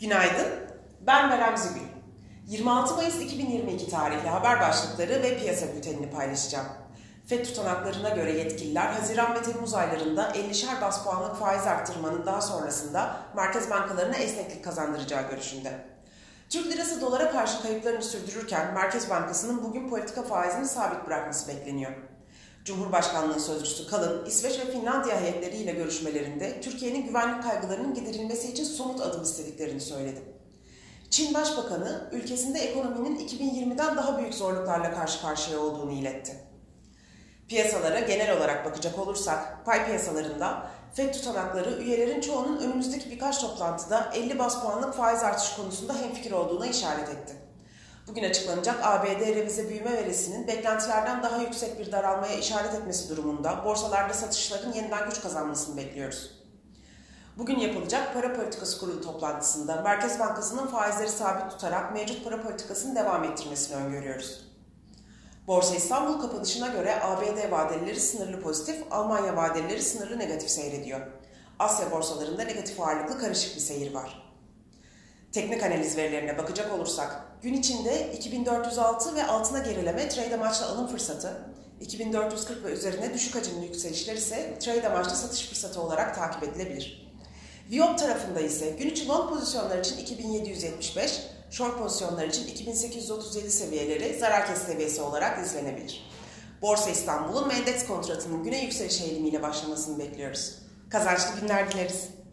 Günaydın, ben Berem Zügül. 26 Mayıs 2022 tarihli haber başlıkları ve piyasa bültenini paylaşacağım. FED tutanaklarına göre yetkililer Haziran ve Temmuz aylarında 50'şer bas puanlık faiz arttırmanın daha sonrasında merkez bankalarına esneklik kazandıracağı görüşünde. Türk lirası dolara karşı kayıplarını sürdürürken Merkez Bankası'nın bugün politika faizini sabit bırakması bekleniyor. Cumhurbaşkanlığı Sözcüsü Kalın, İsveç ve Finlandiya heyetleriyle görüşmelerinde Türkiye'nin güvenlik kaygılarının giderilmesi için somut adım istediklerini söyledi. Çin Başbakanı, ülkesinde ekonominin 2020'den daha büyük zorluklarla karşı karşıya olduğunu iletti. Piyasalara genel olarak bakacak olursak, pay piyasalarında FED tutanakları üyelerin çoğunun önümüzdeki birkaç toplantıda 50 bas puanlık faiz artışı konusunda hemfikir olduğuna işaret etti. Bugün açıklanacak ABD revize büyüme verisinin beklentilerden daha yüksek bir daralmaya işaret etmesi durumunda borsalarda satışların yeniden güç kazanmasını bekliyoruz. Bugün yapılacak para politikası kurulu toplantısında Merkez Bankası'nın faizleri sabit tutarak mevcut para politikasını devam ettirmesini öngörüyoruz. Borsa İstanbul kapanışına göre ABD vadelileri sınırlı pozitif, Almanya vadelileri sınırlı negatif seyrediyor. Asya borsalarında negatif ağırlıklı karışık bir seyir var. Teknik analiz verilerine bakacak olursak, gün içinde 2406 ve altına gerileme trade amaçlı alım fırsatı, 2440 ve üzerine düşük hacimli yükselişler ise trade amaçlı satış fırsatı olarak takip edilebilir. Viyop tarafında ise gün içi long pozisyonlar için 2775, short pozisyonlar için 2837 seviyeleri zarar kes seviyesi olarak izlenebilir. Borsa İstanbul'un endeks kontratının güne yükseliş eğilimiyle başlamasını bekliyoruz. Kazançlı günler dileriz.